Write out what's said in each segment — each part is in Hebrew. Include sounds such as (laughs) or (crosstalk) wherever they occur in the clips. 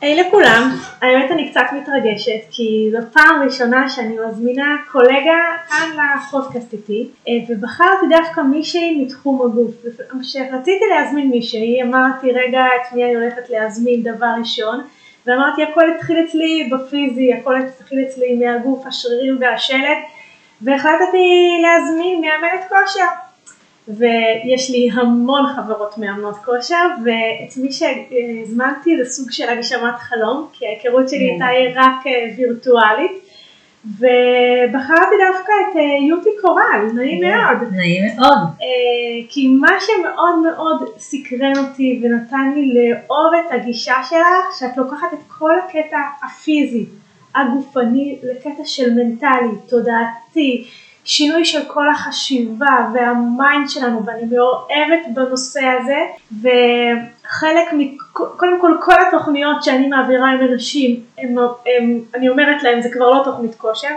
היי לכולם, האמת אני קצת מתרגשת כי זו פעם ראשונה שאני מזמינה קולגה כאן לפודקאסט איתי אה, ובחרתי דווקא מישהי מתחום הגוף. כשרציתי להזמין מישהי אמרתי רגע את מי אני הולכת להזמין דבר ראשון ואמרתי הכל התחיל אצלי בפיזי, הכל התחיל אצלי מהגוף, השרירים והשלד והחלטתי להזמין מאמנת כושר. ויש לי המון חברות מאמנות כושר ואת מי שהזמנתי זה סוג של הגשמת חלום כי ההיכרות שלי איתה היא רק אה, וירטואלית ובחרתי דווקא את אה, יוטי קורל, נעים מאוד. נעים מאוד. אה, כי מה שמאוד מאוד סקרן אותי ונתן לי לאהוב את הגישה שלך שאת לוקחת את כל הקטע הפיזי, הגופני לקטע של מנטלי, תודעתי, שינוי של כל החשיבה והmind שלנו ואני מאוהבת בנושא הזה וחלק, קודם כל כל התוכניות שאני מעבירה עם אנשים, הם, הם, אני אומרת להם זה כבר לא תוכנית כושר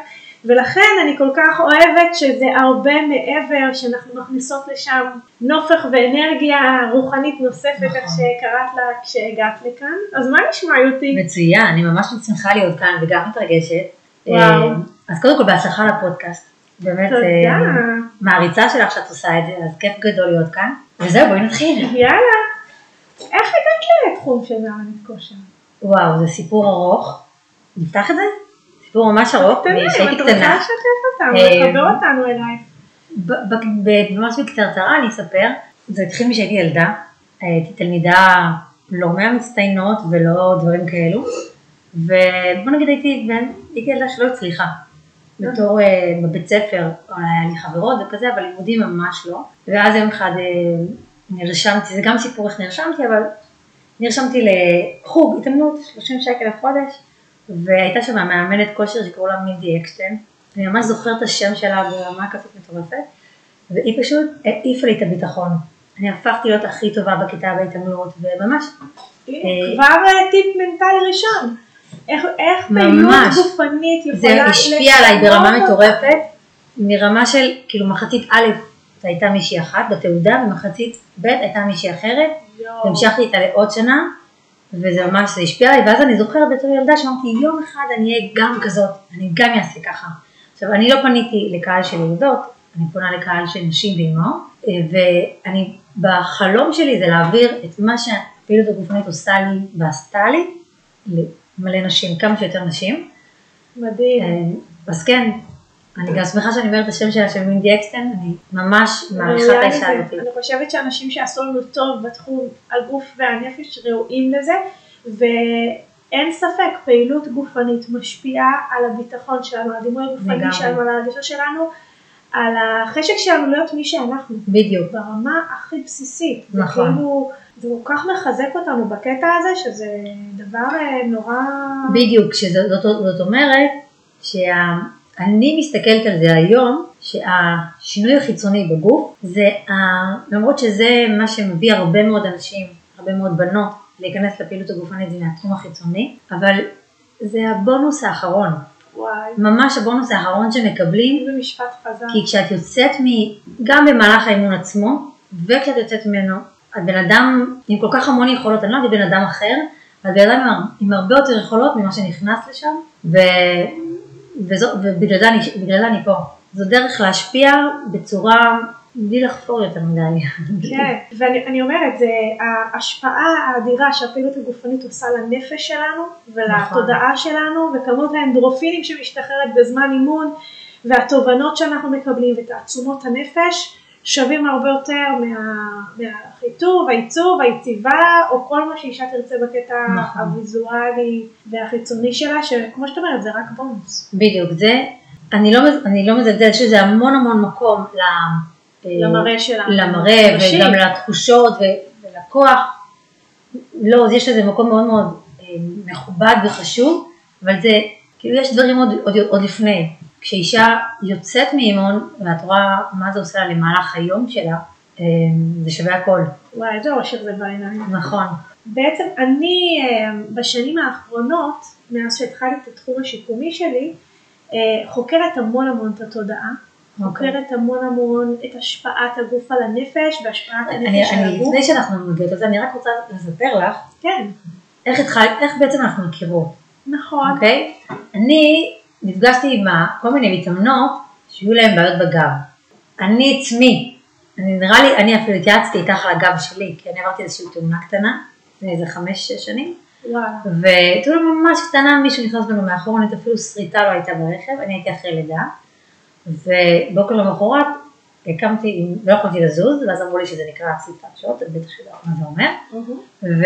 ולכן אני כל כך אוהבת שזה הרבה מעבר שאנחנו מכניסות לשם נופך ואנרגיה רוחנית נוספת נכון. איך שקראת לה כשהגעת לכאן אז מה נשמע יותי? מצוין, אני ממש שמחה להיות כאן וגם מתרגשת. וואו. אה, אז קודם כל בהצלחה לפודקאסט. באמת אה, מעריצה שלך שאת עושה את זה, אז כיף גדול להיות כאן. וזהו, בואי נתחיל. יאללה. איך הגעת לתחום של מאמנת כושר? וואו, זה סיפור ארוך. נפתח את זה? סיפור ממש ארוך, כשהייתי קטנה. אתה רוצה לשתף אותנו, אה, לחבר אותנו אליי. ממש בקצרצרה אני אספר. זה התחיל משהייתי ילדה. הייתי תלמידה לא מהמצטיינות ולא דברים כאלו. ובוא נגיד הייתי ילדה שלא הצליחה. בתור uh, בבית ספר, היה לי חברות וכזה, אבל לימודים ממש לא. ואז יום אחד uh, נרשמתי, זה גם סיפור איך נרשמתי, אבל נרשמתי לחוג התאמנות, 30 שקל לחודש, והייתה שם מאמנת כושר שקראו לה מינדי אקשטיין, אני ממש זוכרת את השם שלה ברמה כזאת מטורפת, והיא פשוט העיפה לי את הביטחון. אני הפכתי להיות הכי טובה בכיתה בהתאמנות, וממש... כבר טיפ מנטלי ראשון. איך, איך פעילות גופנית יכולה... זה השפיע עליי ברמה מטורפת, מרמה של, כאילו מחצית א' הייתה מישהי אחת בתעודה, ומחצית ב' הייתה מישהי אחרת, והמשכתי איתה לעוד שנה, וזה ממש, זה השפיע עליי, ואז אני זוכרת בתור ילדה שאמרתי, יום אחד אני אהיה גם כזאת, אני גם אעשה ככה. עכשיו, אני לא פניתי לקהל של ילדות, אני פונה לקהל של נשים ואימהות, ואני, בחלום שלי זה להעביר את מה שהפעילות הגופנית עושה לי ועשתה לי, מלא נשים, כמה שיותר נשים. מדהים. אה, אז כן, אני גם שמחה שאני אומרת את השם שלה, של מינדי אקסטן, אני ממש מעריכה את האישה הזאת. אני חושבת שאנשים שעשו לנו טוב בתחום הגוף והנפש ראויים לזה, ואין ספק, פעילות גופנית משפיעה על הביטחון שלנו, על הדימוי הגופני שלנו, על ההרגשה שלנו, על החשק שלנו להיות מי שאנחנו. בדיוק. ברמה הכי בסיסית. נכון. זה כאילו, זה כל כך מחזק אותנו בקטע הזה, שזה דבר אה, נורא... בדיוק, שזאת, זאת אומרת שאני מסתכלת על זה היום, שהשינוי החיצוני בגוף, זה, ה... למרות שזה מה שמביא הרבה מאוד אנשים, הרבה מאוד בנות, להיכנס לפעילות הגופנית, זה מהתחום החיצוני, אבל זה הבונוס האחרון. וואי. ממש הבונוס האחרון שמקבלים. זה משפט חזק. כי כשאת יוצאת מ... גם במהלך האימון עצמו, וכשאת יוצאת ממנו, את בן אדם עם כל כך המון יכולות, אני לא אגיד בן אדם אחר, אבל בן אדם עם הרבה יותר יכולות ממה שנכנס לשם, ו... וזו... ובגלל זה אני, אני פה. זו דרך להשפיע בצורה בלי לחפור יותר מדי. כן, ואני אומרת, זה ההשפעה האדירה שהפעילות הגופנית עושה לנפש שלנו ולתודעה נכון. שלנו וכמות האנדרופינים שמשתחררת בזמן אימון והתובנות שאנחנו מקבלים ותעצומות הנפש שווים הרבה יותר מה, מהחיטוב, העיצוב, היציבה או כל מה שאישה תרצה בקטע נכון. הוויזואלי והחיצוני שלה שכמו שאת אומרת זה רק בונוס. בדיוק, זה, אני לא, אני לא מזלזלת שזה המון המון מקום למראה שלנו. למראה וגם לתחושות ולכוח. לא, אז יש לזה מקום מאוד מאוד אה, מכובד וחשוב, אבל זה, כאילו יש דברים עוד, עוד, עוד לפני. כשאישה יוצאת מאימון ואת רואה מה זה עושה למהלך היום שלה, אה, זה שווה הכל. וואי, איזה אושר זה בעיניים. נכון. בעצם אני אה, בשנים האחרונות, מאז שהתחלתי את התחום השיקומי שלי, חוקרת המון המון את התודעה. חוקרת המון המון את השפעת הגוף על הנפש והשפעת הנפש על הגוף. לפני שאנחנו מגיעות לזה, אני רק רוצה לספר לך, כן. איך, התחל, איך בעצם אנחנו מכירות, נכון. אוקיי? אני נפגשתי עם כל מיני מתאמנות שהיו להם בעיות בגב. אני עצמי, אני נראה לי, אני אפילו התייעצתי איתך על הגב שלי, כי אני עברתי איזושהי תאונה קטנה, לפני איזה חמש-שש שנים. ותאונה ממש קטנה, מישהו נכנס בנו מאחורנית, אפילו שריטה לא הייתה ברכב, אני הייתי אחרי לידה, ובוקר למחרת הקמתי, לא יכולתי לזוז, ואז אמרו לי שזה נקרא סיפת שוט, בטח שלא, מה זה אומר, ו...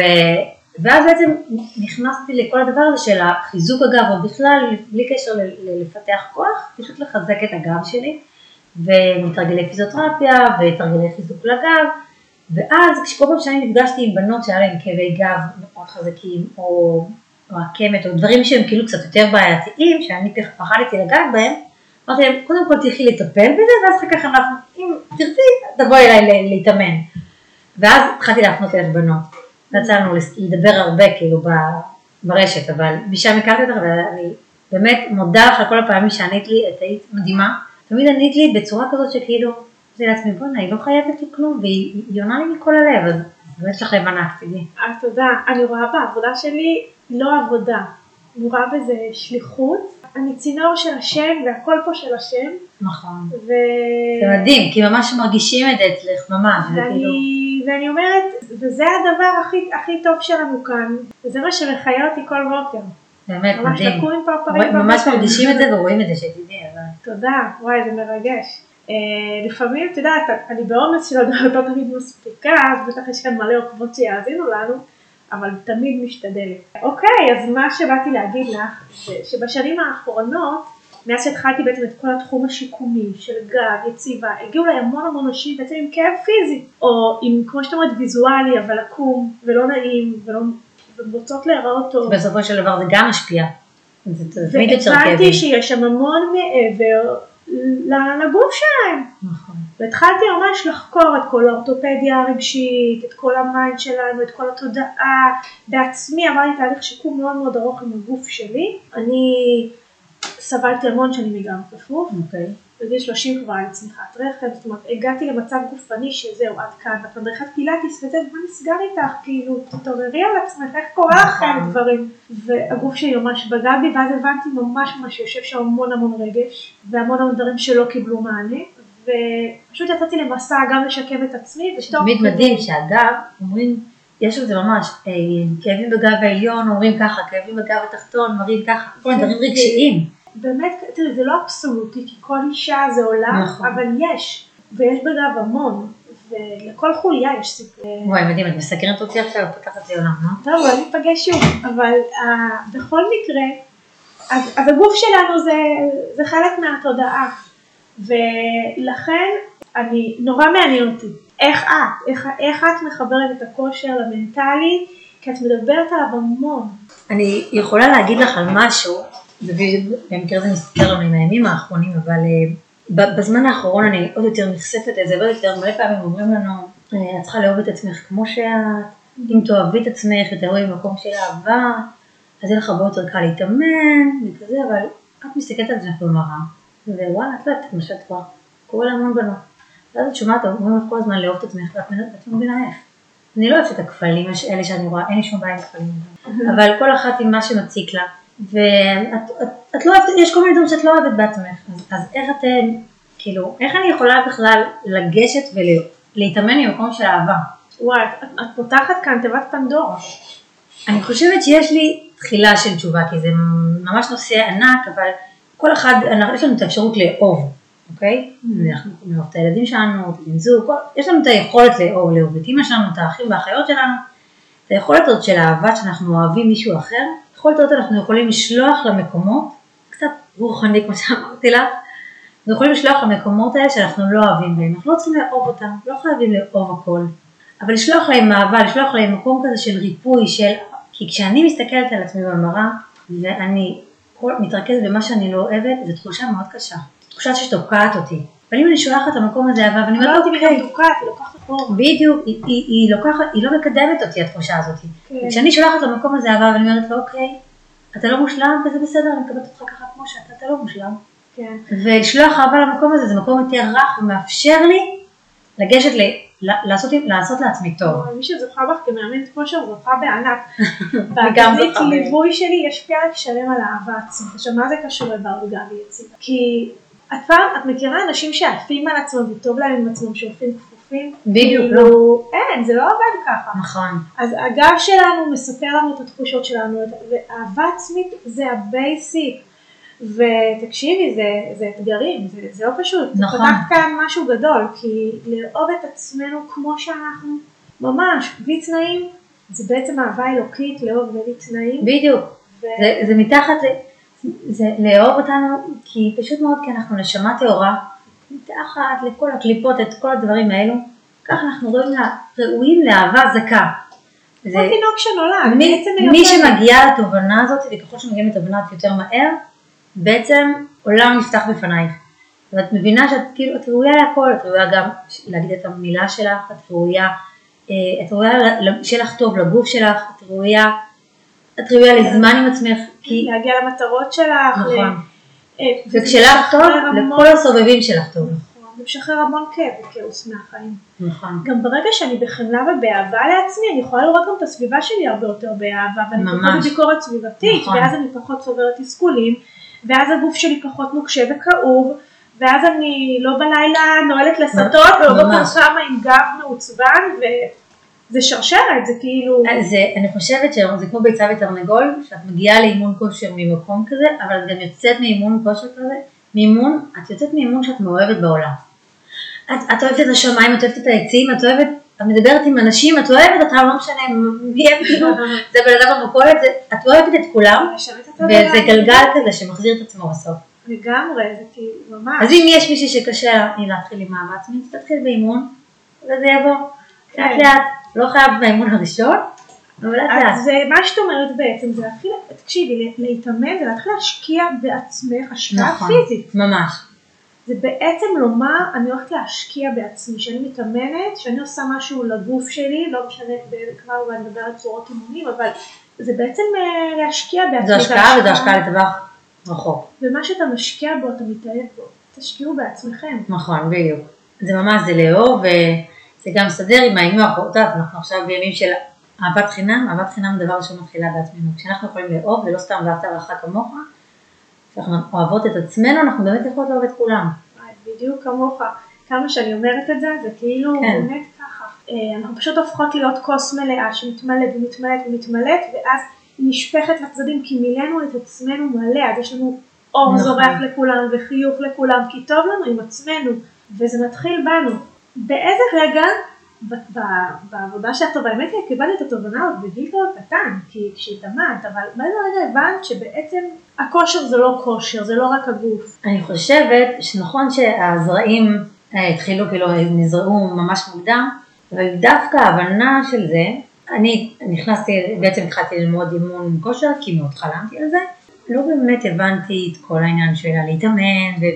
ואז בעצם נכנסתי לכל הדבר הזה של החיזוק הגב, או בכלל, בלי קשר לפתח כוח, פשוט לחזק את הגב שלי, ומתרגלי פיזיותרפיה, ותרגלי חיזוק לגב, ואז כשכל פעם שאני נפגשתי עם בנות שהיה להן כאבי גב מאוד חזקים, או, או עקמת, או דברים שהם כאילו קצת יותר בעייתיים, שאני פחדתי לגעת בהם, אמרתי להם, קודם כל תלכי לטפל בזה, ואז אחר כך אנחנו, אם תרצי, תבואי אליי להתאמן. ואז התחלתי להפנות אליך בנות. יצא לנו לדבר הרבה כאילו ברשת, אבל משם הכרתי אותך ואני באמת מודה לך על כל הפעמים שענית לי, את היית מדהימה. תמיד ענית לי בצורה כזאת שכאילו, זה לעצמי, בואנה, היא לא חייבת לי כלום, והיא היא עונה לי מכל הלב, אז באמת יש לך לב ענק, תדעי. אז תודה. אני רואה בעבודה שלי לא עבודה. אני רואה בזה שליחות. אני צינור של השם והכל פה של השם. נכון. ו... זה מדהים, כי ממש מרגישים את זה אצלך, ממש, זה כאילו, ואני, ואני אומרת, וזה הדבר הכי, הכי טוב שלנו כאן, וזה מה שמחיה אותי כל בוקר. באמת ממש מדהים. לקום עם פרפרים ממש. מרגישים את זה ורואים את זה, שתדעי. תודה, וואי זה מרגש. אה, לפעמים, את יודעת, אני בעומס של לא תמיד מספיקה, אז בטח יש כאן מלא עוקבות שיאזינו לנו, אבל תמיד משתדלת. אוקיי, אז מה שבאתי להגיד לך, שבשנים האחרונות, מאז שהתחלתי בעצם את כל התחום השיקומי של גב, יציבה, הגיעו אליי המון המון נשים בעצם עם כאב פיזי, או עם, כמו שאת אומרת, ויזואלי, אבל עקום, ולא נעים, ולא... ורוצות להיראות טוב. בסופו של דבר זה גם משפיע. והבנתי שיש שם המון מעבר לגוף שלהם. נכון. והתחלתי ממש לחקור את כל האורתופדיה הרגשית, את כל הmind שלנו, את כל התודעה. בעצמי עברתי תהליך שיקום מאוד מאוד ארוך עם הגוף שלי. אני סבלתי המון שנים מגב כפוף. אוקיי. בגיל 30 כבר היה צמיחת רחם, זאת אומרת, הגעתי למצב גופני שזהו, עד כאן, ואת מדריכת פילאטיס וזה, מה נסגר איתך? כאילו, תתעוררי על עצמך, איך קורה. כאלה דברים? והגוף שלי ממש בגד בי, ואז הבנתי ממש ממש שיושב שם המון המון רגש, והמון המון דברים שלא קיבלו מענה, ופשוט יצאתי למסע גם לשקם את עצמי, ותוך תמיד מדהים שהגב, אומרים, יש לזה ממש, אה, כאבים בגב העליון אומרים ככה, כאבים בגב התחתון מראים ככה, דברים רגשיים. באמת, תראי, זה לא אבסולוטי, כי כל אישה זה עולם, נכון. אבל יש, ויש בגב המון, ולכל חוליה יש סיפור. וואי, מדהים, את מסקרנת אותי עכשיו, פותחת לי עולם, לא? טוב, אולי ניפגש שוב, אבל uh, בכל מקרה, אז, אז הגוף שלנו זה, זה חלק מהתודעה, ולכן אני, נורא מעניין אותי, איך את, איך, איך את מחברת את הכושר המנטלי, כי את מדברת עליו המון. אני יכולה להגיד לך על משהו, ובמקרה זה מסתכל לנו עם הימים האחרונים, אבל אה, בזמן האחרון אני עוד יותר נחשפת לזה, ועוד יותר, מלא פעמים אומרים לנו, אה, את צריכה לאהוב את עצמך כמו שאת, אם תאהבי את עצמך ותאהבי במקום של אהבה, אז יהיה לך הרבה יותר קל להתאמן, וכזה, אבל את מסתכלת על עצמך במראה, ווואלה, את יודעת מה שאת רואה, קורה להמון בנות. ואז את שומעת, אומרים לך כל הזמן לאהוב את עצמך, ואת מבינה איך. אני לא אוהבת את הכפלים האלה שאני רואה, אין לי שום בעיה עם כפלים. אבל כל אחת עם מה שמציק לה. ואת את, את לא אוהבת, יש כל מיני דברים שאת לא אוהבת בעצמך. אז, אז איך אתם, כאילו, איך אני יכולה בכלל לגשת ולהתאמן ממקום של אהבה? וואי, את, את פותחת כאן תיבת פנדורה. אני חושבת שיש לי תחילה של תשובה, כי זה ממש נושא ענק, אבל כל אחד, אנחנו- יש לנו את האפשרות לאהוב, אוקיי? אנחנו יכולים לאהוב את הילדים שלנו, את הבן זוג, יש לנו את היכולת לאהוב, לאהוב את אמא שלנו, את האחים והאחיות שלנו, את היכולת הזאת של אהבה, שאנחנו אוהבים מישהו אחר, את היכולת הזאת אנחנו יכולים לשלוח למקומות, קצת רוחני כמו שאמרתי לך, אנחנו יכולים לשלוח למקומות האלה שאנחנו לא אוהבים בהם, אנחנו לא צריכים לאהוב אותם, לא חייבים לאהוב הכל, אבל לשלוח להם אהבה, לשלוח להם מקום כזה של ריפוי, של... כי כשאני מסתכלת על עצמי במראה, ואני כל, מתרכזת במה שאני לא אוהבת, זו תחושה מאוד קשה. תחושה שתוקעת אותי. אם אני שולחת למקום הזה אהבה, ואני לא אומרת, אותי אוקיי, גם תוקעת, היא לוקחת אחורה. בדיוק, היא, היא, היא לוקחת, היא לא מקדמת אותי התחושה הזאת. כן. כשאני שולחת למקום הזה אהבה ואני אומרת לו, אוקיי, אתה לא מושלם וזה בסדר, אני מקבלת אותך ככה כמו שאתה, אתה לא מושלם. כן. ולשלוח אהבה למקום הזה זה מקום יותר רך ומאפשר לי לגשת לעשות, לעשות לעצמי טוב. מי שזוכה בך כמאמנת (laughs) כושר זוכה בענק. ב- ליווי שלי יש פרק שלם על אהבה עצמית. עכשיו מה זה קשור לגב ויציבה? כי את פעם, את מכירה אנשים שעפים על עצמם וטוב להם עם עצמם שהולכים כפופים? בדיוק, כאילו, אין, זה לא עובד ככה. נכון. אז הגב שלנו מספר לנו את התחושות שלנו, ואהבה עצמית זה הbasic. ותקשיבי, זה, זה אתגרים, זה, זה לא פשוט. נכון. פתחת כאן משהו גדול, כי לאהוב את עצמנו כמו שאנחנו, ממש, בלי תנאים, זה בעצם אהבה אלוקית, לאהוב בלי תנאים. בדיוק. ו- זה, זה מתחת, ל- זה לאהוב אותנו, כי פשוט מאוד כי אנחנו נשמה טהורה, מתחת לכל הקליפות, את כל הדברים האלו, ככה אנחנו ראויים, לה- ראויים לאהבה זכה. זה, תינוק שנולד, מי, בעצם מי. שמגיע לתובנה הזאת, וככל שמגיעים לתובנה יותר מהר, בעצם עולם נפתח בפנייך. ואת מבינה שאת כאילו, את ראויה להכל, את ראויה גם להגיד את המילה שלך, את ראויה, אה, את ראויה שיהיה לך טוב לגוף שלך, את ראויה, את ראויה לזמן עם עצמך, כי, להגיע למטרות שלך. נכון. אה, וכשלך טוב, לכל הסובבים שלך טוב. נכון, זה משחרר המון כאב וכאוס מהחיים. נכון. גם ברגע שאני בחמלה ובאהבה לעצמי, אני יכולה לראות גם את הסביבה שלי הרבה יותר באהבה, ואני פחות. בביקורת סביבתית, נכון. ואז אני פחות צוברת תסכולים, ואז הגוף שלי פחות נוקשה וכאוב, ואז אני לא בלילה נועלת לסטות, ולא. בכל קמה עם גב מעוצבן, וזה שרשרת, זה כאילו... אז זה, אני חושבת שזה כמו ביצה ותרנגול, שאת מגיעה לאימון כושר ממקום כזה, אבל את גם יוצאת מאימון כושר כזה, מאימון, את יוצאת מאימון שאת מאוהבת בעולם. את, את אוהבת את השמיים, את אוהבת את העצים, את אוהבת, את מדברת עם אנשים, את אוהבת אותם, לא משנה מי הם, כאילו, (laughs) זה בן אדם במכולת, זה- את אוהבת את כולם, וזה. גלגל כזה שמחזיר את עצמו בסוף. לגמרי, זה כאילו, ממש. אז אם יש מישהי שקשה לה להתחיל עם אז תתחיל באימון, וזה יבוא. כן. לאט לאט, לא חייב באימון הראשון, אבל לאט לאט. אז אה, מה שאת אומרת בעצם, זה להתחיל, תקשיבי, להתאמן זה להתחיל להשקיע בעצמך השקעה נכון, פיזית. ממש. זה בעצם לומר, אני הולכת להשקיע בעצמי, שאני מתאמנת, שאני עושה משהו לגוף שלי, לא משנה, כבר אני מדברת צורות אימונים, אבל זה בעצם אה, להשקיע בעצמי. זו השקעה וזו השקעה לטווח רחוק. ומה שאתה משקיע בו, אתה מתאהב בו. תשקיעו בעצמכם. נכון, בדיוק. זה ממש, זה לאהוב, וזה גם מסתדר עם את יודעת, אנחנו עכשיו בימים של אהבת חינם, אהבת חינם דבר ראשון מתחילה בעצמנו. כשאנחנו יכולים לאהוב, ולא סתם ואהבת לרעך כמוך, כשאנחנו אוהבות את עצמנו, אנחנו באמת יכולות לאהוב את כולם. בדיוק כמוך. כמה שאני אומרת את זה, זה כאילו כן. באמת ככה. אה, אנחנו פשוט הופכות להיות כוס מלאה שמתמלאת ומתמלאת ומתמלאת, ואז היא נשפכת לצדדים, כי מילאנו את עצמנו מלא, אז יש לנו אור נכון. זורח לכולם וחיוך לכולם, כי טוב לנו עם עצמנו, וזה מתחיל בנו. באיזה רגע, בעבודה שלך טובה, האמת היא, את התובנה עוד בגיל כבר קטן, כי כשהתאמנת, אבל באיזה רגע הבנת שבעצם הכושר זה לא כושר, זה לא רק הגוף. אני חושבת שנכון שהזרעים אה, התחילו, כאילו, נזרעו ממש מוקדם, אבל דווקא ההבנה של זה, אני נכנסתי, בעצם התחלתי ללמוד אימון כושר, כי מאוד חלמתי על זה, לא באמת הבנתי את כל העניין של להתאמן,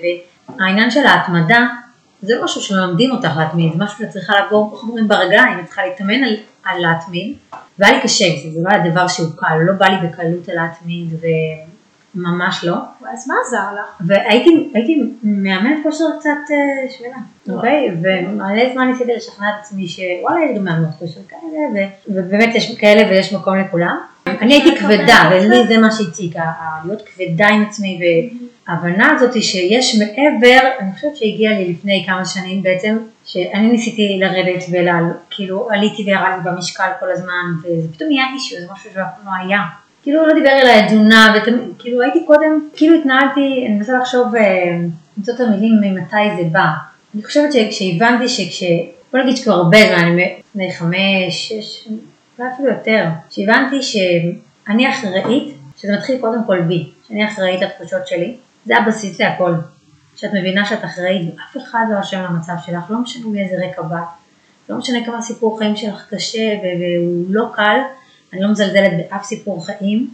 והעניין של ההתמדה, זה משהו שמלמדים אותך להתמיד, זה משהו שאת צריכה לעבור, איך אומרים, ברגליים, את צריכה להתאמן על, על להתמיד, והיה לי קשה עם זה, זה לא היה דבר שהוא קל, לא בא לי בקלות להתמיד, וממש לא. אז מה עזר לך? והייתי הייתי מאמנת כושר קצת אה, שמנה, אוקיי? ומלא זמן ניסיתי לשכנע את עצמי שוואלה, יש גם מאמנות כושר כאלה, ו- ובאמת יש כאלה ויש מקום לכולם. אני הייתי כבדה, ולי זה מה שהציג, ה- ה- להיות כבדה עם עצמי, וההבנה הזאת שיש מעבר, אני חושבת שהגיע לי לפני כמה שנים בעצם, שאני ניסיתי לרדת ולעלות, כאילו עליתי וירדתי במשקל כל הזמן, וזה פתאום נהיה אישיו, זה משהו שאף לא היה. כאילו לא דיבר אליי תזונה, וכאילו הייתי קודם, כאילו התנהלתי, אני מנסה לחשוב, אה, למצוא את המילים ממתי זה בא. אני חושבת שכשהבנתי שכש... בוא נגיד שכבר הרבה זמן, אני לפני חמש, שש, אולי אפילו יותר, שהבנתי שאני אחראית, שזה מתחיל קודם כל בי, שאני אחראית לתחושות שלי, זה הבסיס להכל. שאת מבינה שאת אחראית ואף אחד לא אשם למצב שלך, לא משנה מאיזה רקע באת, לא משנה כמה סיפור חיים שלך קשה והוא לא קל, אני לא מזלזלת באף סיפור חיים,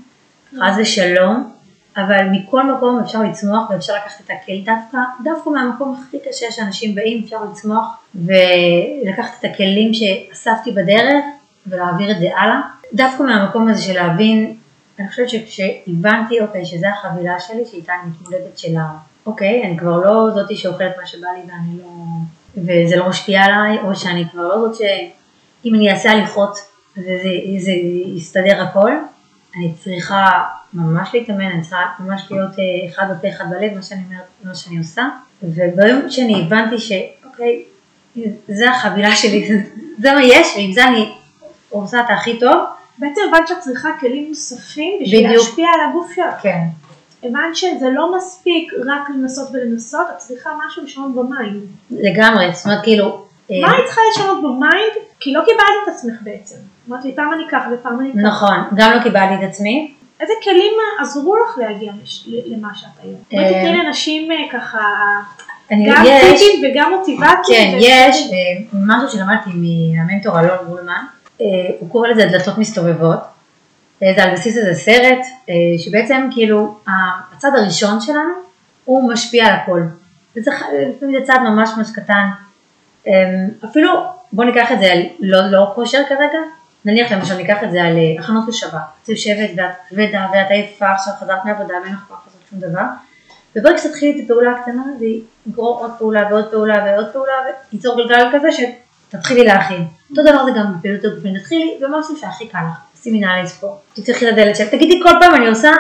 חס ושלום, אבל מכל מקום אפשר לצמוח ואפשר לקחת את הכלי דווקא, דווקא מהמקום הכי קשה שאנשים באים אפשר לצמוח ולקחת את הכלים שאספתי בדרך ולהעביר את זה הלאה. דווקא מהמקום הזה של להבין, אני חושבת שכשהבנתי, אוקיי, שזו החבילה שלי, שאיתה אני מתמודדת שלה, אוקיי, אני כבר לא זאתי שאוכלת מה שבא לי ואני לא, וזה לא משפיע עליי, או שאני כבר לא זאת שאם אני אעשה הליכות וזה זה יסתדר הכל, אני צריכה ממש להתאמן, אני צריכה ממש להיות אה, אחד בפה אחד בלב, מה שאני אומרת, מה שאני עושה, וביום שאני הבנתי שאוקיי, זה החבילה שלי, (laughs) זה מה יש, ועם זה אני עושה את הכי טוב. בעצם הבנת שאת צריכה כלים נוספים בשביל בדיוק. להשפיע על הגוף שלך. כן. הבנת שזה לא מספיק רק לנסות ולנסות, את צריכה משהו לשנות בmind. לגמרי, זאת אומרת כאילו, אה, מה היית צריכה לשנות בmind? כי לא קיבלת את עצמך בעצם. אמרת לי פעם אני ככה ופעם אני ככה. נכון, גם לא קיבלתי את עצמי, איזה כלים עזרו לך להגיע למה שאת היום? אה, בואי תתני לאנשים אה, ככה אני, גם טיפים וגם מוטיבציה. כן, יש אה, משהו שלמדתי מהמנטור אלון גולמן, אה, הוא קורא לזה דלתות מסתובבות, אה, זה על בסיס איזה סרט, אה, שבעצם כאילו הצד הראשון שלנו הוא משפיע על הכל, וזה לפעמים זה צעד ממש ממש קטן, אה, אפילו בוא ניקח את זה על לא, לא כושר כרגע, נניח למשל ניקח את זה על אה, הכנות לשבת, את יושבת ואת כבדה ואת עייפה עכשיו חזרת מעבודה ואין לך כוח לעשות שום דבר, וברגע שתתחילי את הפעולה הקטנה זה יגרור עוד פעולה ועוד פעולה ועוד פעולה וייצור גלגל כזה שתתחילי להכין. אותו דבר זה גם בפעילות הגופים, תתחילי במשהו שהכי קל לך, שימי נעלי ספורט, תפתחי את הדלת שלך, תגידי כל פעם אני עושה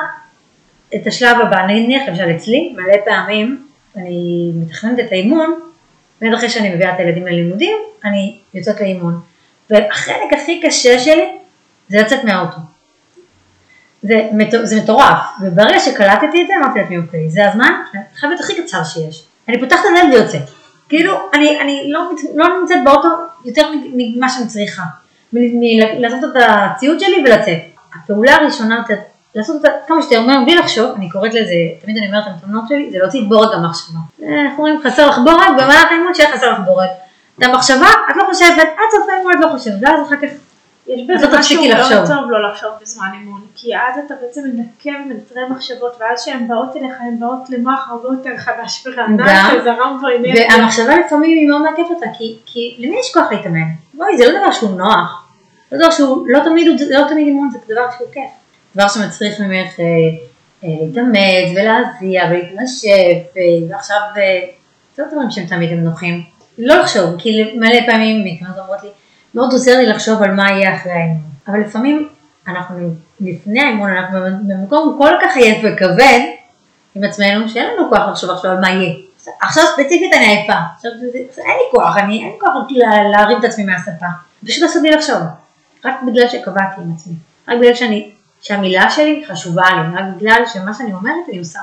את השלב הבא, נניח למשל אצלי, מלא פעמים אני מתכננת את האימון, מיד אחרי שאני מביאה את הילדים ללימודים, אני יוצאת לאימון, והחלק הכי קשה שלי זה לצאת מהאוטו. זה, זה מטורף, וברגע שקלטתי את זה אמרתי לעצמי אוקיי, זה הזמן, חייבת הכי קצר שיש. אני פותחת את הדלת ויוצאת. כאילו, אני, אני לא, לא נמצאת באוטו יותר ממה שאני צריכה. מ- מ- לעשות את הציוד שלי ולצאת. הפעולה הראשונה, את- לעשות אותה כמה שיותר מהר בלי לחשוב, אני קוראת לזה, תמיד אני אומרת למתנות שלי, זה להוציא את בורג המחשבה. איך אומרים, חסר לך בורג, במהלך האימון שיהיה חסר לך בורג. את המחשבה, את לא חושבת, עד סוף האימון את לא חושבת, ואז אחר כך יש בזה לא משהו מאוד לחשוב. טוב לא לחשוב בזמן אימון, כי אז אתה בעצם מנקה ומנטרל מחשבות, ואז כשהן באות אליך, הן באות למוח הרבה יותר חדש ורענן, שזרם בו אנרגיה. והמחשבה לפעמים היא מאוד מעכבת אותה, כי, כי למי יש כוח להתאמן? בואי, זה לא דבר שהוא נוח. זה דבר שהוא, לא תמיד, לא תמיד אימון זה דבר שהוא כיף. דבר שמצריך ממך אה, אה, להתאמץ ולהזיע ולהתנשף, אה, ועכשיו, זה לא דברים שהם תמיד הם נוחים. לא לחשוב, כי מלא פעמים מתאמנות אומרות לי, מאוד עוזר לי לחשוב על מה יהיה אחרי האימון. אבל לפעמים אנחנו לפני האימון, אנחנו במקום כל כך עייף וכבד עם עצמנו, שאין לנו כוח לחשוב עכשיו על מה יהיה. עכשיו ספציפית אני עייפה, עכשיו אין לי כוח, אני, אין לי כוח לה- להרים את עצמי מהספה. פשוט אסור לי לחשוב, רק בגלל שקבעתי עם עצמי, רק בגלל שאני, שהמילה שלי חשובה לי, רק בגלל שמה שאני אומרת אני עושה.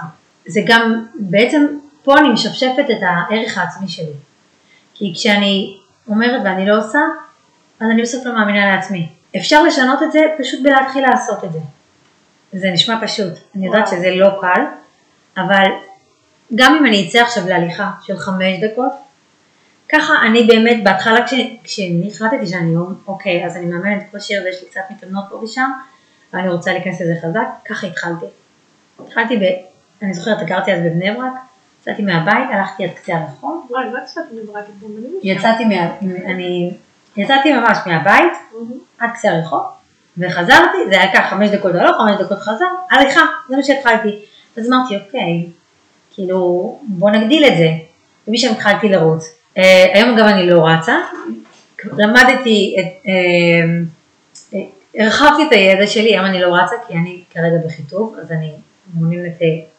זה גם, בעצם פה אני משפשפת את הערך העצמי שלי. כי כשאני אומרת ואני לא עושה, אז אני בסוף לא מאמינה לעצמי. אפשר לשנות את זה פשוט בלהתחיל לעשות את זה. זה נשמע פשוט, אני יודעת. שזה לא קל, אבל גם אם אני אצא עכשיו להליכה של חמש דקות, ככה אני באמת, בהתחלה כש, כשאני החלטתי שאני היום, אוקיי, אז אני מאמנת כושר ויש לי קצת מתאמנות פה ושם, ואני רוצה להיכנס לזה חזק, ככה התחלתי. התחלתי ב... אני זוכרת, גרתי אז בבני ברק, יצאתי מהבית, הלכתי עד קצה הרחוב, וואי, לא יצאת מברק את בומנים. יצאתי מה... אני... יצאתי ממש מהבית עד קצה הרחוב, וחזרתי, זה היה ככה חמש דקות הלוך, חמש דקות חזר, הליכה, זה מה שהתחלתי. אז אמרתי, אוקיי, כאילו, בוא נגדיל את זה. ומשם התחלתי לרוץ. אה, היום אגב אני לא רצה, למדתי את... אה, אה, הרחבתי את הידע שלי, היום אני לא רצה כי אני כרגע בחיטוב, אז אני מעוניינת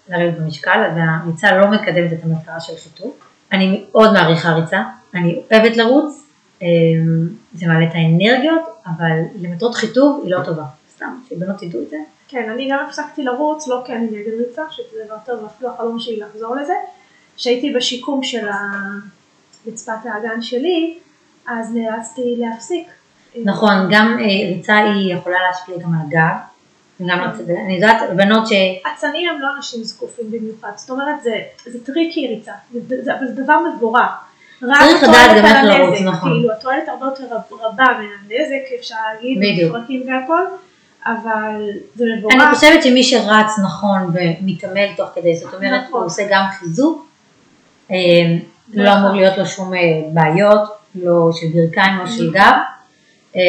לרדת במשקל, והריצה לא מקדמת את המטרה של חיטוב. אני מאוד מעריכה ריצה, אני אוהבת לרוץ, זה מעלה את האנרגיות, אבל למטרות חיטוב היא לא טובה. סתם, שבנות תדעו את זה. כן, אני גם הפסקתי לרוץ, לא כי אני נגד ריצה, שזה דבר טוב, אפילו החלום שלי לחזור לזה. כשהייתי בשיקום של רצפת האגן שלי, אז נאלצתי להפסיק. נכון, גם אה, ריצה היא יכולה להשפיע גם על הגב, כן. אני יודעת, בנות ש... אצנים הם לא אנשים זקופים במיוחד, זאת אומרת זה, זה tricky ריצה, זה, זה, אבל זה דבר מבורך. צריך לדעת גם איך לרוץ, נכון. כאילו התועלת הרבה יותר רב- רבה מהנזק, אפשר להגיד, בדיוק. מפרקים והכל, אבל זה מבורך. אני חושבת שמי שרץ נכון ומתעמל תוך כדי, זאת אומרת, נכון. הוא עושה גם חיזוק, אה, לא נכון. אמור להיות לו שום אה, בעיות, לא של ברכיים, לא של נכון. גב, אה,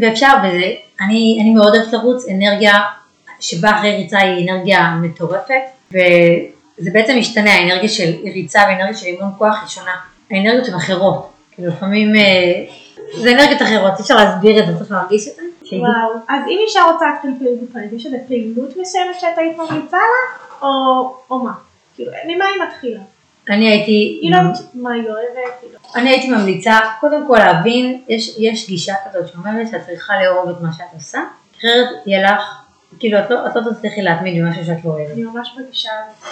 ואפשר, וזה, אני אני מאוד אוהבת לרוץ, אנרגיה שבאה אחרי ריצה היא אנרגיה מטורפת, וזה בעצם משתנה, האנרגיה של ריצה ואנרגיה של אימון כוח היא שונה. האנרגיות הן אחרות. כאילו לפעמים אה, זה אנרגיות אחרות, אי אפשר להסביר את זה, צריך להרגיש את זה. וואו, אז אם אישה רוצה להתחיל פעילות גופנית, יש איזה פעילות מסוימת שאת היית ממליצה לה, או, מה? כאילו, ממה היא מתחילה? אני הייתי, היא לא יודעת מה היא אוהבת, לא... אני הייתי ממליצה קודם כל להבין, יש, יש גישה כזאת שאומרת שאת צריכה לאהוב את מה שאת עושה, אחרת יהיה לך, כאילו את לא, את לא תצליחי להתמיד במשהו שאת לא אוהבת. אני ממש בגישה הזאת.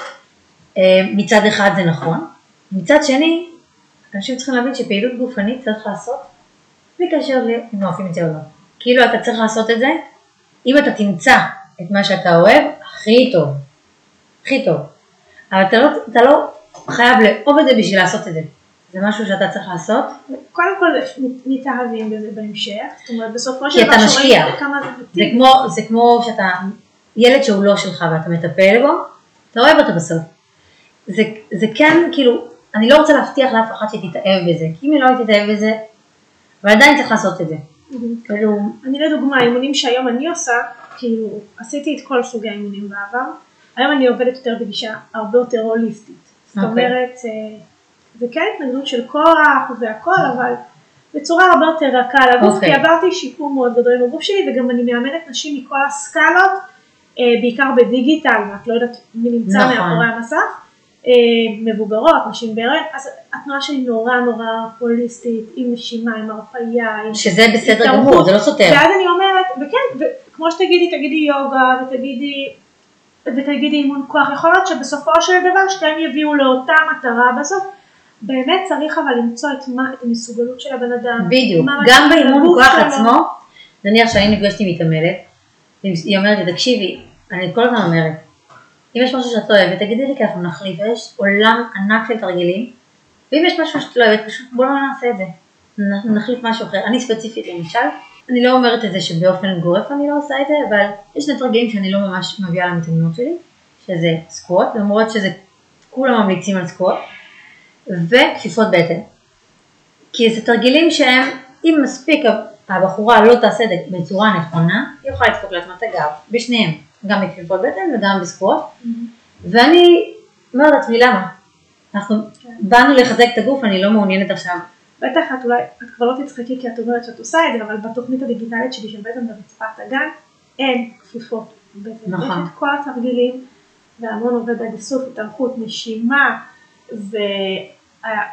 אה, מצד אחד זה נכון, מצד שני, אנשים צריכים להבין שפעילות גופנית צריך לעשות בלי קשר לאם אוהבים את זה או לא. כאילו אתה צריך לעשות את זה, אם אתה תמצא את מה שאתה אוהב, הכי טוב, הכי טוב. אבל אתה לא, אתה לא חייב לאהוב את זה בשביל לעשות את זה. זה משהו שאתה צריך לעשות, קודם כל מתאהבים בזה בהמשך, זאת אומרת בסופו של דבר. שרואים כמה זה זה מתאים. כמו, זה כמו שאתה, ילד שהוא לא שלך ואתה מטפל בו, אתה אוהב אותו בסוף. זה, זה כן, כאילו, אני לא רוצה להבטיח לאף אחד שתתאהב בזה, כי אם היא לא תתאהב בזה, אבל עדיין צריך לעשות את זה. כאילו, אני לדוגמה, אימונים שהיום אני עושה, כאילו, עשיתי את כל סוגי האימונים בעבר, היום אני עובדת יותר בגישה הרבה יותר הוליסטית. זאת אוקיי. אומרת, אה, זה כן התנגדות של כוח והכל, אבל בצורה הרבה יותר רכה על הגוף, אוקיי. כי עברתי שיקום מאוד גדול עם הגוף שלי, וגם אני מאמנת נשים מכל הסקלות, אה, בעיקר בדיגיטל, ואת לא יודעת מי נמצא נכון. מאחורי המסך, מבוגרות, נשים בהיריון, אז התנועה שלי נורא נורא הוליסטית, עם נשימה, עם הרפאיה, עם שזה בסדר. גמור, זה לא סותר. ואז אני אומרת, וכן, וכמו שתגידי, תגידי יוגה, ותגידי, ותגידי אימון כוח, יכול להיות שבסופו של דבר שתיהם יביאו לאותה מטרה בסוף. באמת צריך אבל למצוא את, מה, את המסוגלות של הבן אדם. בדיוק, גם באימון כוח שלו. עצמו, נניח שאני נפגשתי עם מתעמלת, היא אומרת לי, תקשיבי, אני כל הזמן אומרת, אם יש משהו שאת לא אוהבת, תגידי לי כי אנחנו נחליף, יש עולם ענק של תרגילים, ואם יש משהו שאת לא אוהבת, פשוט בוא לא נעשה את זה, נחליף משהו אחר. אני ספציפית למשל, אני לא אומרת את זה שבאופן גורף אני לא עושה את זה, אבל יש שני תרגילים שאני לא ממש מביאה למתאמנות שלי, שזה סקווט, למרות שזה, כולם ממליצים על סקווט, וכפיפות בטן. כי זה תרגילים שהם, אם מספיק הבחורה לא תעשה את זה בצורה נכונה, היא יכולה לדפוק לעצמה את הגב, בשניהם, גם בכפיפות בטן וגם בסקווט, ואני אומרת לעצמי למה? אנחנו כן. באנו לחזק את הגוף, אני לא מעוניינת עכשיו. בטח את אולי, את כבר לא תצחקי כי את אומרת שאת עושה את זה, אבל בתוכנית הדיגיטלית שלי של בעצם ברצפת הגן, אין כפיפות. בטן. נכון. יש את כל התרגילים, והמון עובד על איסוף, התארכות, נשימה,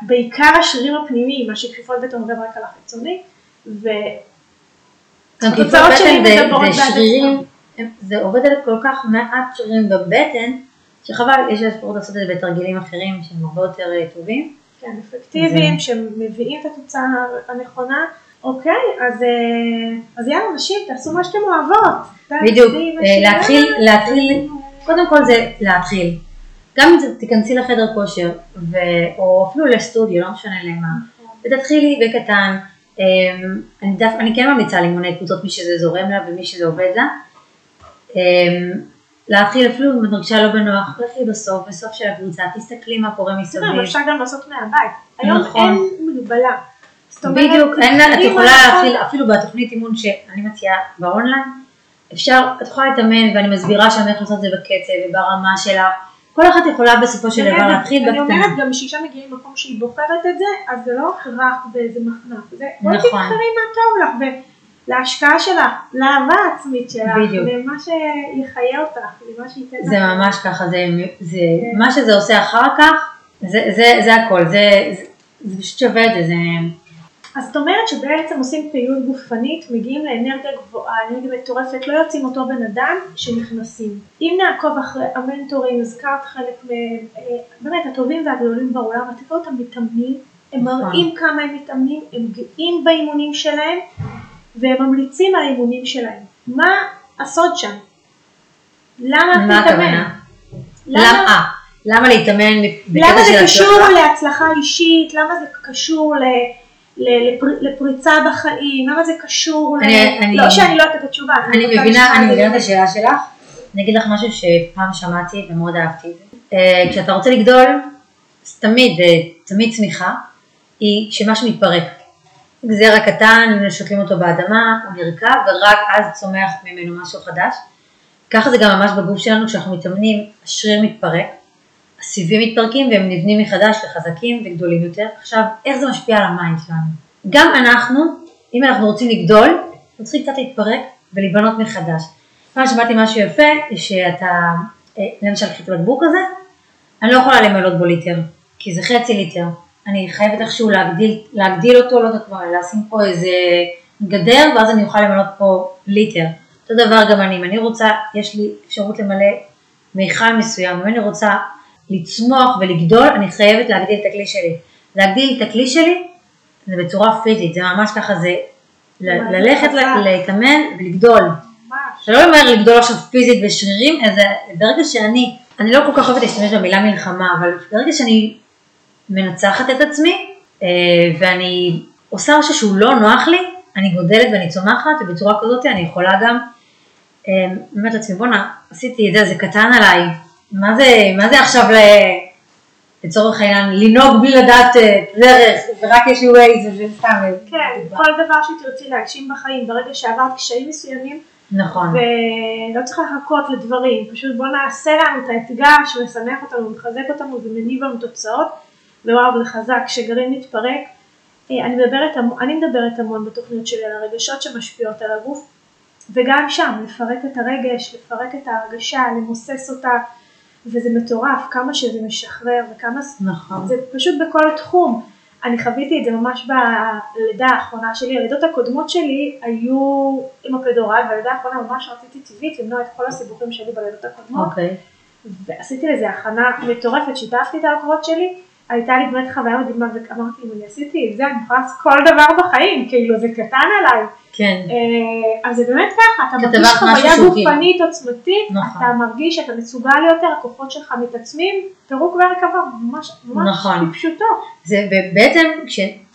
ובעיקר השרירים הפנימיים, מה שכפיפות בטן עובד רק על החיצוני, ו... התוצאות שלי בטן מדברות בעד הם- זה עובד על כל כך מעט שרירים בבטן, שחבל, יש אפשרות לעשות את זה בתרגילים אחרים שהם הרבה יותר אה, טובים. כן, אפקטיביים, שמביאים את התוצאה הנכונה. אוקיי, אז, אה, אז יאללה, נשים, תעשו מה שאתם אוהבות. בדיוק, אה, להתחיל. להתחיל, קודם כל זה להתחיל. גם אם זה- תיכנסי לחדר כושר, ו- או אפילו לסטודיו, לא משנה למה, ותתחילי בקטן. אמ, אני, דף, אני כן ממליצה על אימוני קבוצות, מי שזה זורם לה ומי שזה עובד לה. אמ, להתחיל אפילו אם את מרגישה לא בנוח, לכי בסוף, בסוף של הקבוצה, תסתכלי מה קורה מסביב. בסדר, אפשר גם לעשות מהבית. היום נכון. אין מגבלה. בדיוק, את יכולה נכון. להתחיל, אפילו בתוכנית אימון שאני מציעה באונליין, אפשר, את יכולה להתאמן ואני מסבירה שם איך לעשות את זה בקצב וברמה שלה, כל אחת יכולה בסופו של דבר להתחיל אני אומרת בקטנה. גם שאישה מגיעה ממקום שהיא בוחרת את זה, אז זה לא הכרח באיזה מחנק. זה בואי נכון. תבחרי מה טוב לך, ולהשקעה שלך, לאהבה העצמית שלך, בדיוק. למה שיחיה אותך, למה שייתן לך. זה ממש ככה, זה, זה, מה שזה עושה אחר כך, זה, זה, זה הכל, זה, זה, זה פשוט שווה את זה, זה, אז זאת אומרת שבעצם עושים פעילות גופנית, מגיעים לאנרגיה גבוהה, אנרגיה מטורפת, לא יוצאים אותו בן אדם שנכנסים. אם נעקוב אחרי המנטורים, הזכרת חלק מהם, אה, באמת הטובים והגדולים בעולם, אתה רואה אותם מתאמנים, הם נכון. מראים כמה הם מתאמנים, הם גאים באימונים שלהם, והם ממליצים על האימונים שלהם. מה הסוד שם? למה מה? הכוונה? למה, למה להתאמן למה זה קשור הצלחה? להצלחה אישית? למה זה קשור ל, ל, לפר, לפריצה בחיים? למה זה קשור אני- ל... אני- לא שאני לא יודעת את התשובה. אני מבינה, אני. מבינה את השאלה שלך. אני אגיד לך משהו שפעם שמעתי ומאוד אהבתי. אה, כשאתה רוצה לגדול, תמיד, אה, תמיד צמיחה, היא שמשהו מתפרק. גזר קטן, שותלים אותו באדמה, הוא נרקב, ורק אז צומח ממנו משהו חדש. ככה זה גם ממש בגוף שלנו, כשאנחנו מתאמנים, השריר מתפרק, הסיבים מתפרקים והם נבנים מחדש לחזקים וגדולים יותר. עכשיו, איך זה משפיע על הmind שלנו? גם אנחנו, אם אנחנו רוצים לגדול, אנחנו צריכים קצת להתפרק ולהיבנות מחדש. פעם שמעתי משהו יפה, שאתה, אה, למשל קחי את הבקבוק הזה, אני לא יכולה למלות בו ליטר, כי זה חצי ליטר. אני חייבת איכשהו להגדיל, להגדיל אותו, לא יודעת מה, לשים פה איזה גדר, ואז אני אוכל למלות פה ליטר. אותו דבר גם אני, אם אני רוצה, יש לי אפשרות למלא מיכל מסוים, אם אני רוצה לצמוח ולגדול, אני חייבת להגדיל את הכלי שלי. להגדיל את הכלי שלי זה בצורה פיזית, זה ממש ככה, זה ללכת להתאמן ולגדול. זה לא אומר לגדול עכשיו פיזית בשרירים, אלא ברגע שאני, אני לא כל כך אוהבת להשתמש במילה מלחמה, אבל ברגע שאני מנצחת את עצמי, אה, ואני עושה משהו שהוא לא נוח לי, אני גודלת ואני צומחת, ובצורה כזאת אני יכולה גם, אה, באמת לעצמי, בואנה, עשיתי את זה, זה קטן עליי, מה זה, מה זה עכשיו ל... לצורך העניין, לנהוג בלי לדעת אה, דרך, ורק יש לי ווייז וזה סתם. כן, כל דבר שתרצי להגשים בחיים, ברגע שעברת קשיים מסוימים, נכון, ולא צריך לחכות לדברים, פשוט בוא נעשה לנו את האתגר שמשמח אותנו, מחזק אותנו ומניב לנו תוצאות, ווואו זה חזק, כשגרעין מתפרק, אה, אני מדברת, אני מדברת המון בתוכניות שלי על הרגשות שמשפיעות על הגוף, וגם שם, לפרק את הרגש, לפרק את ההרגשה, למוסס אותה, וזה מטורף, כמה שזה משחרר וכמה נכון, זה פשוט בכל תחום. אני חוויתי את זה ממש בלידה האחרונה שלי, הלידות הקודמות שלי היו עם הפדורל, והלידה האחרונה ממש רציתי טבעית למנוע את כל הסיבוכים שלי בלידות הקודמות, אוקיי, ועשיתי לזה הכנה מטורפת, שיתפתי את העקבות שלי, הייתה לי באמת חוויה מדהימה, ואמרתי, אם אני עשיתי את זה, אני יכולה לעשות כל דבר בחיים, כאילו זה קטן עליי. כן, אה, אז זה באמת ככה, אתה מרגיש חוויה שהוא כאילו- גופנית עוצמתית, נכון. אתה מרגיש שאתה מסוגל יותר, הכוחות שלך מתעצמים, פירוק והרכבה, ממש, ממש נכון. כפשוטו. זה בעצם,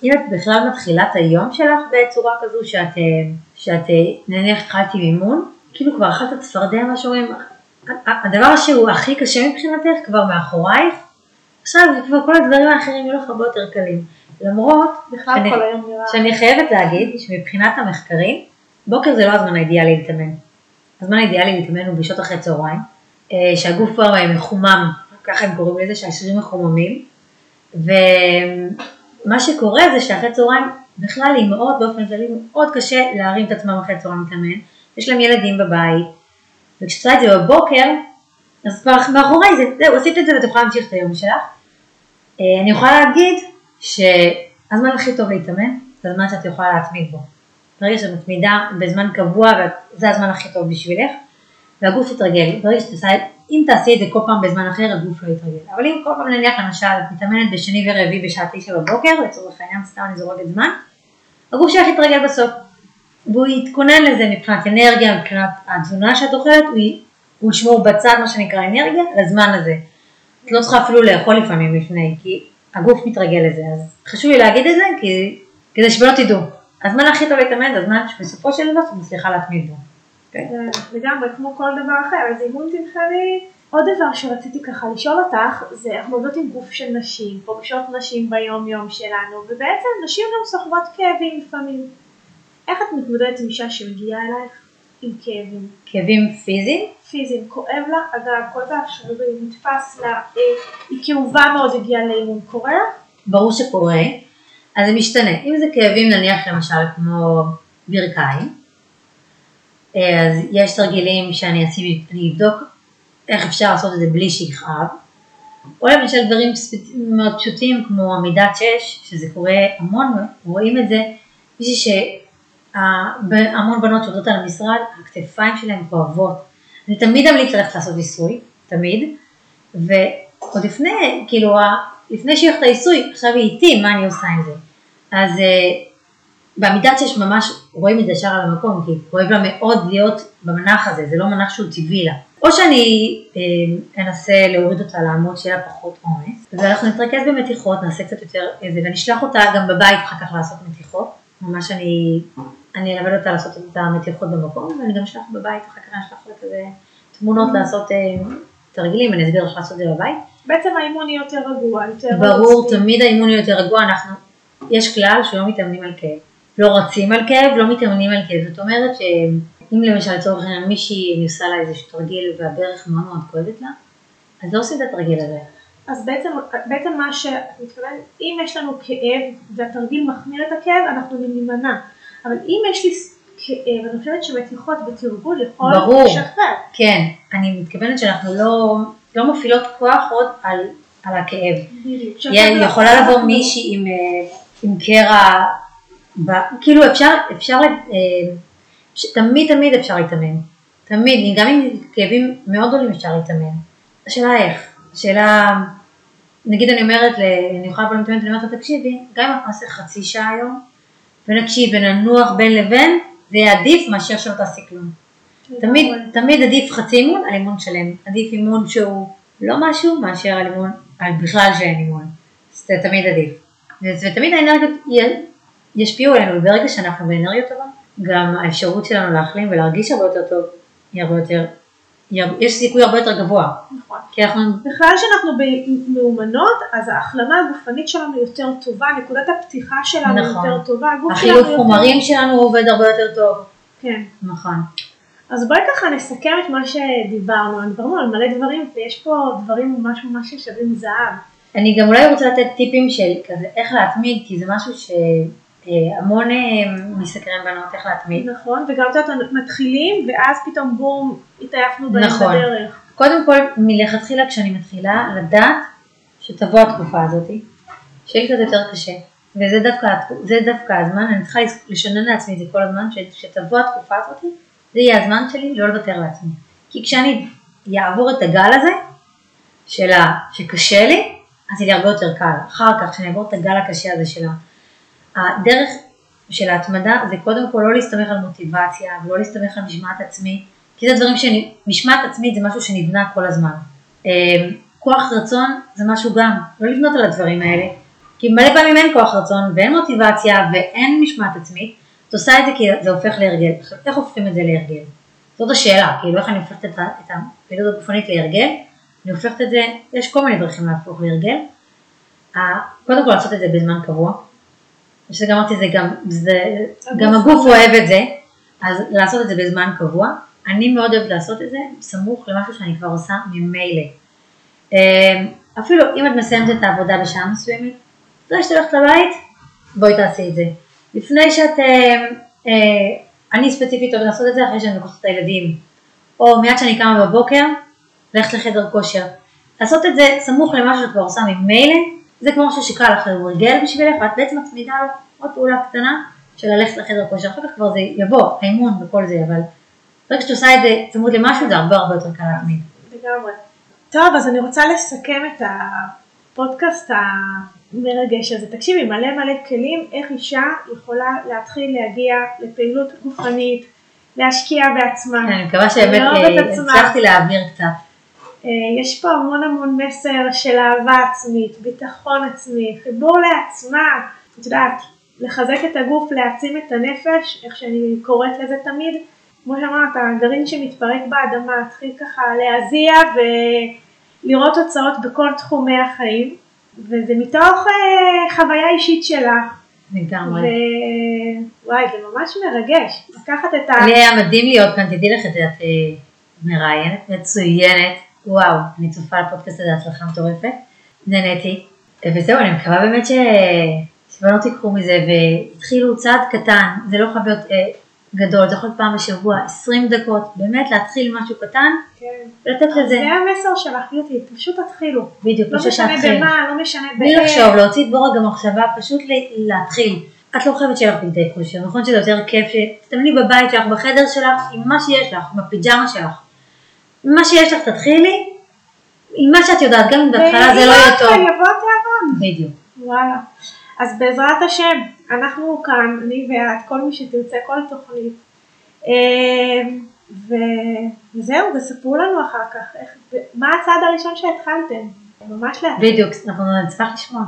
אם את בכלל מתחילה את היום שלך בצורה כזו שאת, אה, שאת אה, נניח התחלתי אימון, כאילו כבר אכלת צפרדע מה שאומרים, הדבר שהוא הכי קשה מבחינתך כבר מאחורייך, עכשיו כבר כל הדברים האחרים יהיו לך הרבה יותר קלים. למרות שאני- כל היום נראה. שאני חייבת להגיד שמבחינת המחקרים, בוקר זה לא הזמן האידיאלי להתאמן. הזמן האידיאלי להתאמן הוא בשעות אחרי צהריים, אה, שהגוף כבר מחומם, ככה הם קוראים לזה, שהשרירים מחוממים, ומה שקורה זה שאחרי צהריים בכלל לאמהות באופן כללי מאוד קשה להרים את עצמם אחרי צהריים להתאמן, יש להם ילדים בבית, וכשאת עושה את זה בבוקר, אז כבר מאחורי זה, זהו, עשית את זה ואת יכולה להמשיך את היום שלך. אה, אני יכולה להגיד שהזמן הכי טוב להתאמן, זה הזמן שאת יכולה להתמיד בו. ברגע שאת מתמידה בזמן קבוע, זה הזמן הכי טוב בשבילך, והגוף יתרגל. ברגע שאת עושה, אם תעשי את זה כל פעם בזמן אחר, הגוף לא יתרגל. אבל אם כל פעם נניח למשל, את מתאמנת בשני ורביעי בשעה תשע בבוקר, לצורך העניין, סתם אני זורקת זמן, הגוף שלך יתרגל בסוף. והוא יתכונן לזה מבחינת אנרגיה, מבחינת התזונה שאת אוכלת, הוא ישמור בצד מה שנקרא אנרגיה לזמן הזה. את לא צריכה אפילו לאכול לפעמים לפני, כי הגוף מתרגל לזה. אז חשוב לי להגיד את זה, כי, כדי שלא תדעו. הזמן הכי טוב להתאמן זה הזמן שבסופו של דבר את מצליחה להתמיד בו. זה לגמרי כמו כל דבר אחר, אז אימון תמחרי. עוד דבר שרציתי ככה לשאול אותך, זה אנחנו עובדות עם גוף של נשים, פוגשות נשים ביום יום שלנו, ובעצם נשים גם סוחבות כאבים לפעמים. איך את מתמודדת עם אישה שמגיעה אלייך עם כאבים? כאבים פיזיים, פיזיים, כואב לה, הגב, כואב לה השרירים, נתפס לה, אה, היא כאובה מאוד הגיעה לאימון, קורה לך? ברור שקורה, אז זה משתנה. אם זה כאבים נניח למשל כמו ברכיים, אה, אז יש תרגילים שאני אשים, אני אבדוק איך אפשר לעשות את זה בלי שיכאב, או למשל דברים. מאוד פשוטים כמו עמידת שש, שזה קורה המון, רואים את זה, מישהי שהמון בנות שעובדות על המשרד, הכתפיים שלהן כואבות. אני תמיד אמליץ ללכת לעשות עיסוי, תמיד, ועוד לפני, כאילו, לפני שיהיה לך את העיסוי, עכשיו היא איתי, מה אני עושה עם זה? אז אה, בעמידת שש ממש רואים את זה ישר על המקום, כי כואב לה מאוד להיות במנח הזה, זה לא מנח שהוא טבעי לה. או שאני אה, אנסה להוריד אותה לעמוד שיהיה לה פחות עומס, ואנחנו נתרכז במתיחות, נעשה קצת יותר איזה, ואני אשלח אותה גם בבית אחר כך לעשות מתיחות. ממש אני, אני אלמד אותה לעשות את המתיחות במקום, ואני גם אשלח בבית, אחר כך אני אשלח לה כזה תמונות לעשות אה, תרגילים, אני אסביר לך לעשות את זה בבית. בעצם האימון יהיה יותר רגוע, יותר... ברור. תמיד האימון הוא יותר רגוע, אנחנו, יש כלל שלא מתאמנים על כאב. לא רצים על כאב, לא מתאמנים על כאב. זאת אומרת שאם למשל לצורך העניין מישהי, אני עושה לה איזשהו תרגיל והברך מאוד מאוד כואבת לה, אז לא עושים את התרגיל הזה. אז בעצם, בעצם מה שאת מתכוונת, אם יש לנו כאב והתרגיל מחמיר את הכאב, אנחנו נימנע. אבל אם יש לי כאב, אני חושבת שמתיחות בתרגול יכול. לשחרר. כן, אני מתכוונת שאנחנו לא, לא מפעילות כוח עוד על, על הכאב. בדיוק. י- יכולה לבוא מישהי עם, אה, עם קרע, ב- כאילו אפשר, אפשר, אה, ש- תמיד תמיד אפשר להתאמן, תמיד, גם עם כאבים מאוד גדולים אפשר להתאמן. השאלה איך, השאלה, נגיד אני אומרת, אני יכולה לבוא להתאמן, אני אומרת לה תקשיבי, גם אם אנחנו נעשה חצי שעה היום, ונקשיב וננוח בין לבין, זה יהיה עדיף מאשר שלא תעשי כלום. תמיד, תמיד עדיף חצי אימון על אימון שלם. עדיף אימון שהוא לא משהו מאשר על אימון, על בכלל שאין אימון. זה תמיד עדיף. ותמיד האנרגיות ישפיעו עלינו, וברגע שאנחנו באנרגיות טובה, גם האפשרות שלנו להחלים ולהרגיש הרבה יותר טוב, היא הרבה יותר, יש סיכוי הרבה יותר גבוה. נכון. כי אנחנו, בכלל שאנחנו ב- מאומנות, אז ההחלמה הגופנית שלנו יותר טובה, נקודת הפתיחה שלנו נכון. יותר טובה, הגוף החילוף שלנו יותר... חומרים שלנו עובד הרבה יותר טוב. כן. נכון. אז בואי ככה נסכם את מה שדיברנו, דיברנו על מלא דברים ויש פה דברים ממש ממש ששווים זהב. אני גם אולי רוצה לתת טיפים של כזה איך להתמיד, כי זה משהו שהמון מסקרן בנות איך להתמיד. נכון, וגם את יודעת, מתחילים ואז פתאום בום, התעייפנו בהם נכון. בדרך. קודם כל, מלכתחילה כשאני מתחילה, לדעת שתבוא התקופה הזאת, שיהיה קצת יותר קשה. וזה דווקא, זה דווקא הזמן, אני צריכה לשנן לעצמי את זה כל הזמן, שתבוא התקופה הזאת, זה יהיה הזמן שלי לא לוותר לעצמי. כי כשאני אעבור את הגל הזה, של ה... שקשה לי, אז יהיה לי הרבה יותר קל. אחר כך, כשאני אעבור את הגל הקשה הזה של ה... הדרך של ההתמדה זה קודם כל לא להסתמך על מוטיבציה ולא להסתמך על משמעת עצמית, כי זה דברים שמשמעת עצמית זה משהו שנבנה כל הזמן. אה, כוח רצון זה משהו גם, לא לבנות על הדברים האלה, כי מלא פעמים אין כוח רצון ואין מוטיבציה ואין משמעת עצמית, את עושה את זה כי זה הופך להרגל. עכשיו, איך הופכים את זה להרגל? זאת השאלה, כאילו איך אני הופכת את, את הפעילות הגופנית להרגל? אני הופכת את זה, יש כל מיני דרכים להפוך להרגל. ה- קודם כל לעשות את זה בזמן קבוע. שזה אמרתי, זה גם, זה, גם הגוף אוהב את זה, אז לעשות את זה בזמן קבוע. אני מאוד אוהבת לעשות את זה סמוך למשהו שאני כבר עושה ממילא. אמ, אפילו אם את מסיימת את העבודה בשעה מסוימת, אחרי שאת הולכת לבית, בואי תעשי את זה. לפני שאת, אה, אה, אני ספציפית אוהבת לעשות את זה אחרי שאני לוקחת את הילדים, או מיד שאני קמה בבוקר, ללכת לחדר כושר. לעשות את זה סמוך למשהו שאת כבר עושה ממילא, זה כמו שקל לך, הוא הרגל בשבילך, ואת בעצם מצמידה לו עוד פעולה קטנה של ללכת לחדר כושר, אחר כך כבר זה יבוא, האימון וכל זה, אבל ברגע שאת עושה את זה צמוד למשהו, זה הרבה הרבה יותר קל להתמיד. לגמרי. טוב, אז אני רוצה לסכם את הפודקאסט המרגש הזה. תקשיבי, מלא מלא כלים איך אישה יכולה להתחיל להגיע לפעילות גופנית, להשקיע בעצמה. אני מקווה שבאמת אה. הצלחתי להעביר קצת. אה, יש פה המון המון מסר של אהבה עצמית, ביטחון עצמי, חיבור לעצמה, את יודעת, לחזק את הגוף, להעצים את הנפש, איך שאני קוראת לזה תמיד, כמו שאמרת, הגרעין שמתפרק באדמה, התחיל ככה להזיע ולראות תוצאות בכל תחומי החיים, וזה מתוך אה, חוויה אישית שלך, לגמרי. ווואי, זה ממש מרגש, לקחת את ה... לי היה מדהים להיות כאן, תדעי לך את זה, את אה, מראיינת מצוינת, וואו, אני צופה על הפודקאסט הזה, הצלחה מטורפת, נהניתי, וזהו, אני מקווה באמת ש... שבנות ייקחו מזה והתחילו צעד קטן, זה לא חייב להיות אה, גדול, זה יכול להיות פעם בשבוע, 20 דקות, באמת להתחיל משהו קטן כן. ולתת לזה, זה המסר שלך, יוטי, פשוט תתחילו. בדיוק, לא פשוט משנה להתחיל. במה, לא משנה בלי באיך. לחשוב, להוציא את בור המחשבה, פשוט להתחיל. את לא חייבת שיהיה לך בגדי כושר, נכון שזה יותר כיף שתתאמני בבית שלך, בחדר שלך, עם מה שיש לך, עם הפיג'מה שלך. מה שיש לך תתחילי, עם מה שאת יודעת, גם אם בהתחלה זה לא יהיה טוב. יבוא תיאבון. בדיוק. וואלה. אז בעזרת השם, אנחנו כאן, אני ואת, כל מי שתרצה, כל תוכנית. ו- וזהו, וספרו לנו אחר כך, איך, מה הצעד הראשון שהתחלתם? ממש לאט. בדיוק, אנחנו נצטרך לשמוע.